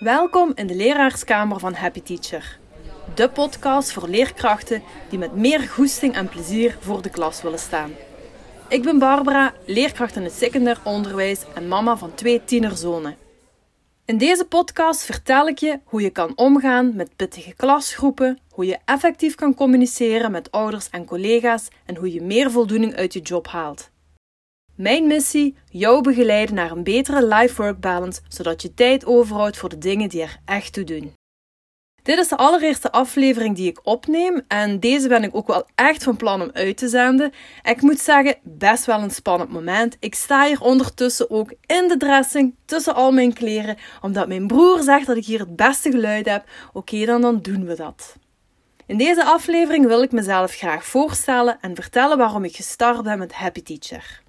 Welkom in de leraarskamer van Happy Teacher. De podcast voor leerkrachten die met meer goesting en plezier voor de klas willen staan. Ik ben Barbara, leerkracht in het secundair onderwijs en mama van twee tienerzonen. In deze podcast vertel ik je hoe je kan omgaan met pittige klasgroepen, hoe je effectief kan communiceren met ouders en collega's en hoe je meer voldoening uit je job haalt. Mijn missie: jou begeleiden naar een betere life-work balance, zodat je tijd overhoudt voor de dingen die er echt toe doen. Dit is de allereerste aflevering die ik opneem en deze ben ik ook wel echt van plan om uit te zenden. Ik moet zeggen, best wel een spannend moment. Ik sta hier ondertussen ook in de dressing tussen al mijn kleren, omdat mijn broer zegt dat ik hier het beste geluid heb. Oké, dan, dan doen we dat. In deze aflevering wil ik mezelf graag voorstellen en vertellen waarom ik gestart ben met Happy Teacher.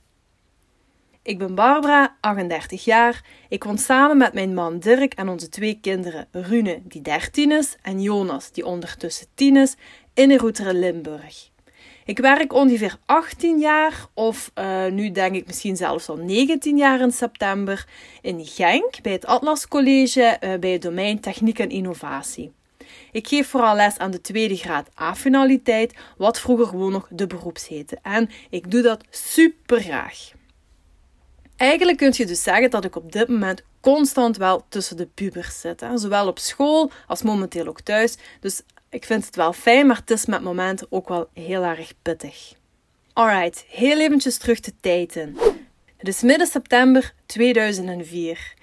Ik ben Barbara, 38 jaar. Ik woon samen met mijn man Dirk en onze twee kinderen, Rune, die 13 is, en Jonas, die ondertussen 10 is, in Roeteren, Limburg. Ik werk ongeveer 18 jaar, of uh, nu denk ik misschien zelfs al 19 jaar in september, in Genk bij het Atlas College uh, bij het domein Techniek en Innovatie. Ik geef vooral les aan de tweede graad A-finaliteit, wat vroeger gewoon nog de beroeps heette. En ik doe dat super graag. Eigenlijk kun je dus zeggen dat ik op dit moment constant wel tussen de pubers zit. Hè. Zowel op school als momenteel ook thuis. Dus ik vind het wel fijn, maar het is met momenten ook wel heel erg pittig. Alright, heel eventjes terug de tijd in. Het is midden september 2004.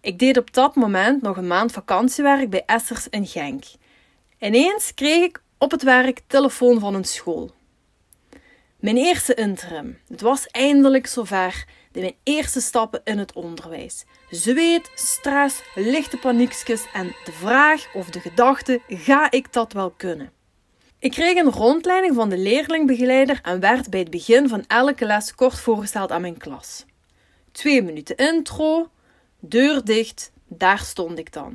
Ik deed op dat moment nog een maand vakantiewerk bij Essers in Genk. Ineens kreeg ik op het werk telefoon van een school. Mijn eerste interim. Het was eindelijk zover de mijn eerste stappen in het onderwijs. Zweet, stress, lichte paniekjes en de vraag of de gedachte: ga ik dat wel kunnen? Ik kreeg een rondleiding van de leerlingbegeleider en werd bij het begin van elke les kort voorgesteld aan mijn klas. Twee minuten intro, deur dicht, daar stond ik dan.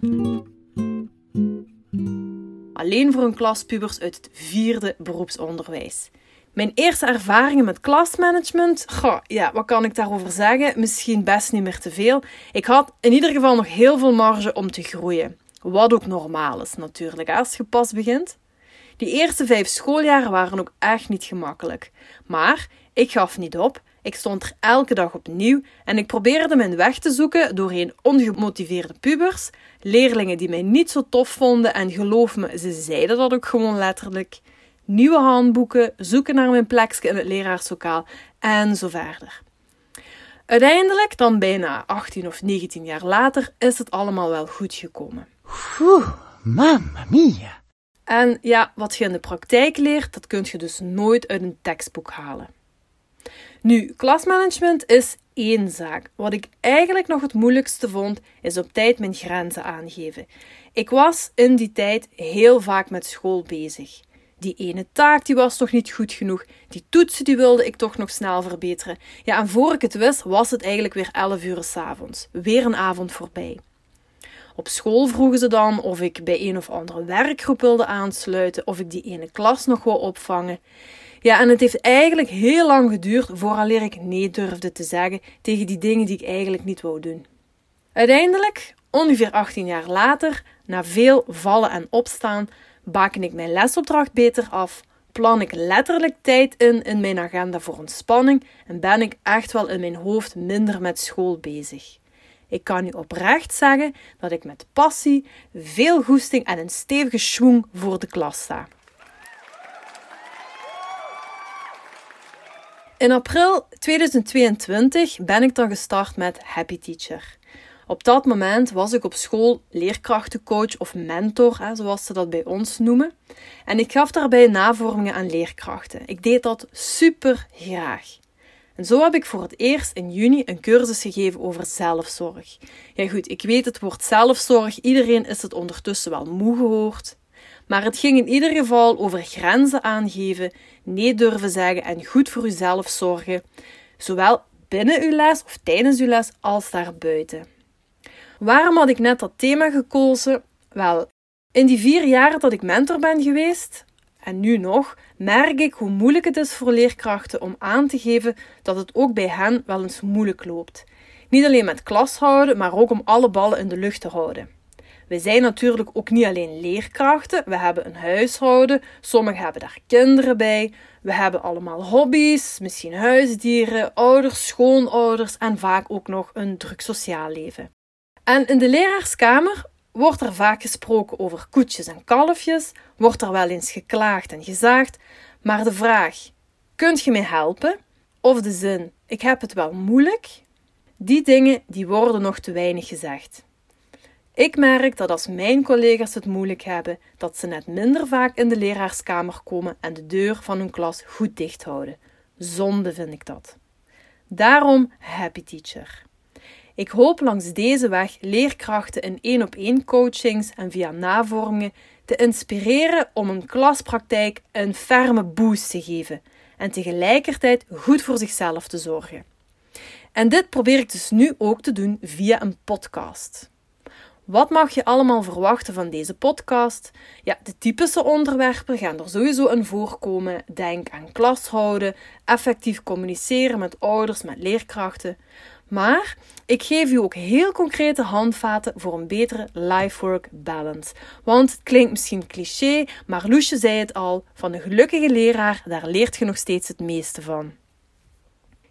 Alleen voor een klas pubers uit het vierde beroepsonderwijs. Mijn eerste ervaringen met klasmanagement, goh, ja, wat kan ik daarover zeggen? Misschien best niet meer te veel. Ik had in ieder geval nog heel veel marge om te groeien. Wat ook normaal is natuurlijk, als je pas begint. Die eerste vijf schooljaren waren ook echt niet gemakkelijk. Maar ik gaf niet op. Ik stond er elke dag opnieuw en ik probeerde mijn weg te zoeken doorheen ongemotiveerde pubers, leerlingen die mij niet zo tof vonden en geloof me, ze zeiden dat ook gewoon letterlijk nieuwe handboeken, zoeken naar mijn plekje in het leraarslokaal en zo verder. Uiteindelijk, dan bijna 18 of 19 jaar later, is het allemaal wel goed gekomen. Oeh, mamma mia. En ja, wat je in de praktijk leert, dat kun je dus nooit uit een tekstboek halen. Nu, klasmanagement is één zaak. Wat ik eigenlijk nog het moeilijkste vond, is op tijd mijn grenzen aangeven. Ik was in die tijd heel vaak met school bezig. Die ene taak die was toch niet goed genoeg. Die toetsen die wilde ik toch nog snel verbeteren. Ja, en voor ik het wist, was het eigenlijk weer 11 uur s'avonds. Weer een avond voorbij. Op school vroegen ze dan of ik bij een of andere werkgroep wilde aansluiten, of ik die ene klas nog wou opvangen. Ja, en het heeft eigenlijk heel lang geduurd vooraleer ik nee durfde te zeggen tegen die dingen die ik eigenlijk niet wou doen. Uiteindelijk, ongeveer 18 jaar later, na veel vallen en opstaan, baken ik mijn lesopdracht beter af, plan ik letterlijk tijd in in mijn agenda voor ontspanning en ben ik echt wel in mijn hoofd minder met school bezig. Ik kan u oprecht zeggen dat ik met passie, veel goesting en een stevige schwung voor de klas sta. In april 2022 ben ik dan gestart met Happy Teacher. Op dat moment was ik op school leerkrachtencoach of mentor, hè, zoals ze dat bij ons noemen. En ik gaf daarbij navormingen aan leerkrachten. Ik deed dat super graag. En zo heb ik voor het eerst in juni een cursus gegeven over zelfzorg. Ja goed, ik weet het woord zelfzorg, iedereen is het ondertussen wel moe gehoord. Maar het ging in ieder geval over grenzen aangeven, nee durven zeggen en goed voor uzelf zorgen, zowel binnen uw les of tijdens uw les als daarbuiten. Waarom had ik net dat thema gekozen? Wel, in die vier jaar dat ik mentor ben geweest, en nu nog, merk ik hoe moeilijk het is voor leerkrachten om aan te geven dat het ook bij hen wel eens moeilijk loopt. Niet alleen met klas houden, maar ook om alle ballen in de lucht te houden. We zijn natuurlijk ook niet alleen leerkrachten. We hebben een huishouden. Sommigen hebben daar kinderen bij. We hebben allemaal hobby's, misschien huisdieren, ouders, schoonouders en vaak ook nog een druk sociaal leven. En in de leraarskamer wordt er vaak gesproken over koetjes en kalfjes, wordt er wel eens geklaagd en gezaagd, maar de vraag: kunt je mij helpen? Of de zin: ik heb het wel moeilijk, die dingen die worden nog te weinig gezegd. Ik merk dat als mijn collega's het moeilijk hebben, dat ze net minder vaak in de leraarskamer komen en de deur van hun klas goed dicht houden. Zonde vind ik dat. Daarom Happy Teacher. Ik hoop langs deze weg leerkrachten in één op één coachings en via navormingen te inspireren om een klaspraktijk een ferme boost te geven en tegelijkertijd goed voor zichzelf te zorgen. En dit probeer ik dus nu ook te doen via een podcast. Wat mag je allemaal verwachten van deze podcast? Ja, de typische onderwerpen gaan er sowieso in voorkomen. Denk aan klashouden, effectief communiceren met ouders, met leerkrachten. Maar ik geef u ook heel concrete handvaten voor een betere life-work balance. Want het klinkt misschien cliché, maar Loesje zei het al: van een gelukkige leraar, daar leert je nog steeds het meeste van.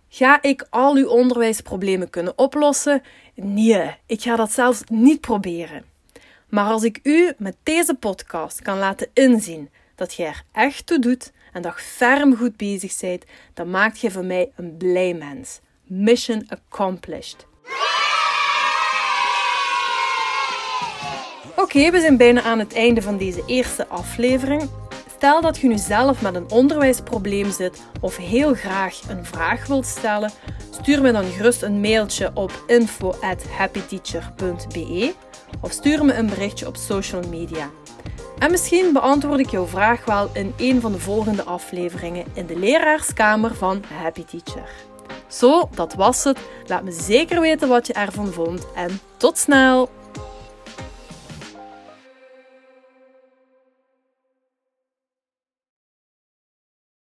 Ga ik al uw onderwijsproblemen kunnen oplossen? Nee, ik ga dat zelfs niet proberen. Maar als ik u met deze podcast kan laten inzien dat je er echt toe doet en dat je ferm goed bezig bent, dan maakt je van mij een blij mens. Mission accomplished. Oké, we zijn bijna aan het einde van deze eerste aflevering. Stel dat je nu zelf met een onderwijsprobleem zit of heel graag een vraag wilt stellen, stuur me dan gerust een mailtje op info@happyteacher.be of stuur me een berichtje op social media. En misschien beantwoord ik jouw vraag wel in een van de volgende afleveringen in de leraarskamer van Happy Teacher. Zo, dat was het. Laat me zeker weten wat je ervan vond en tot snel!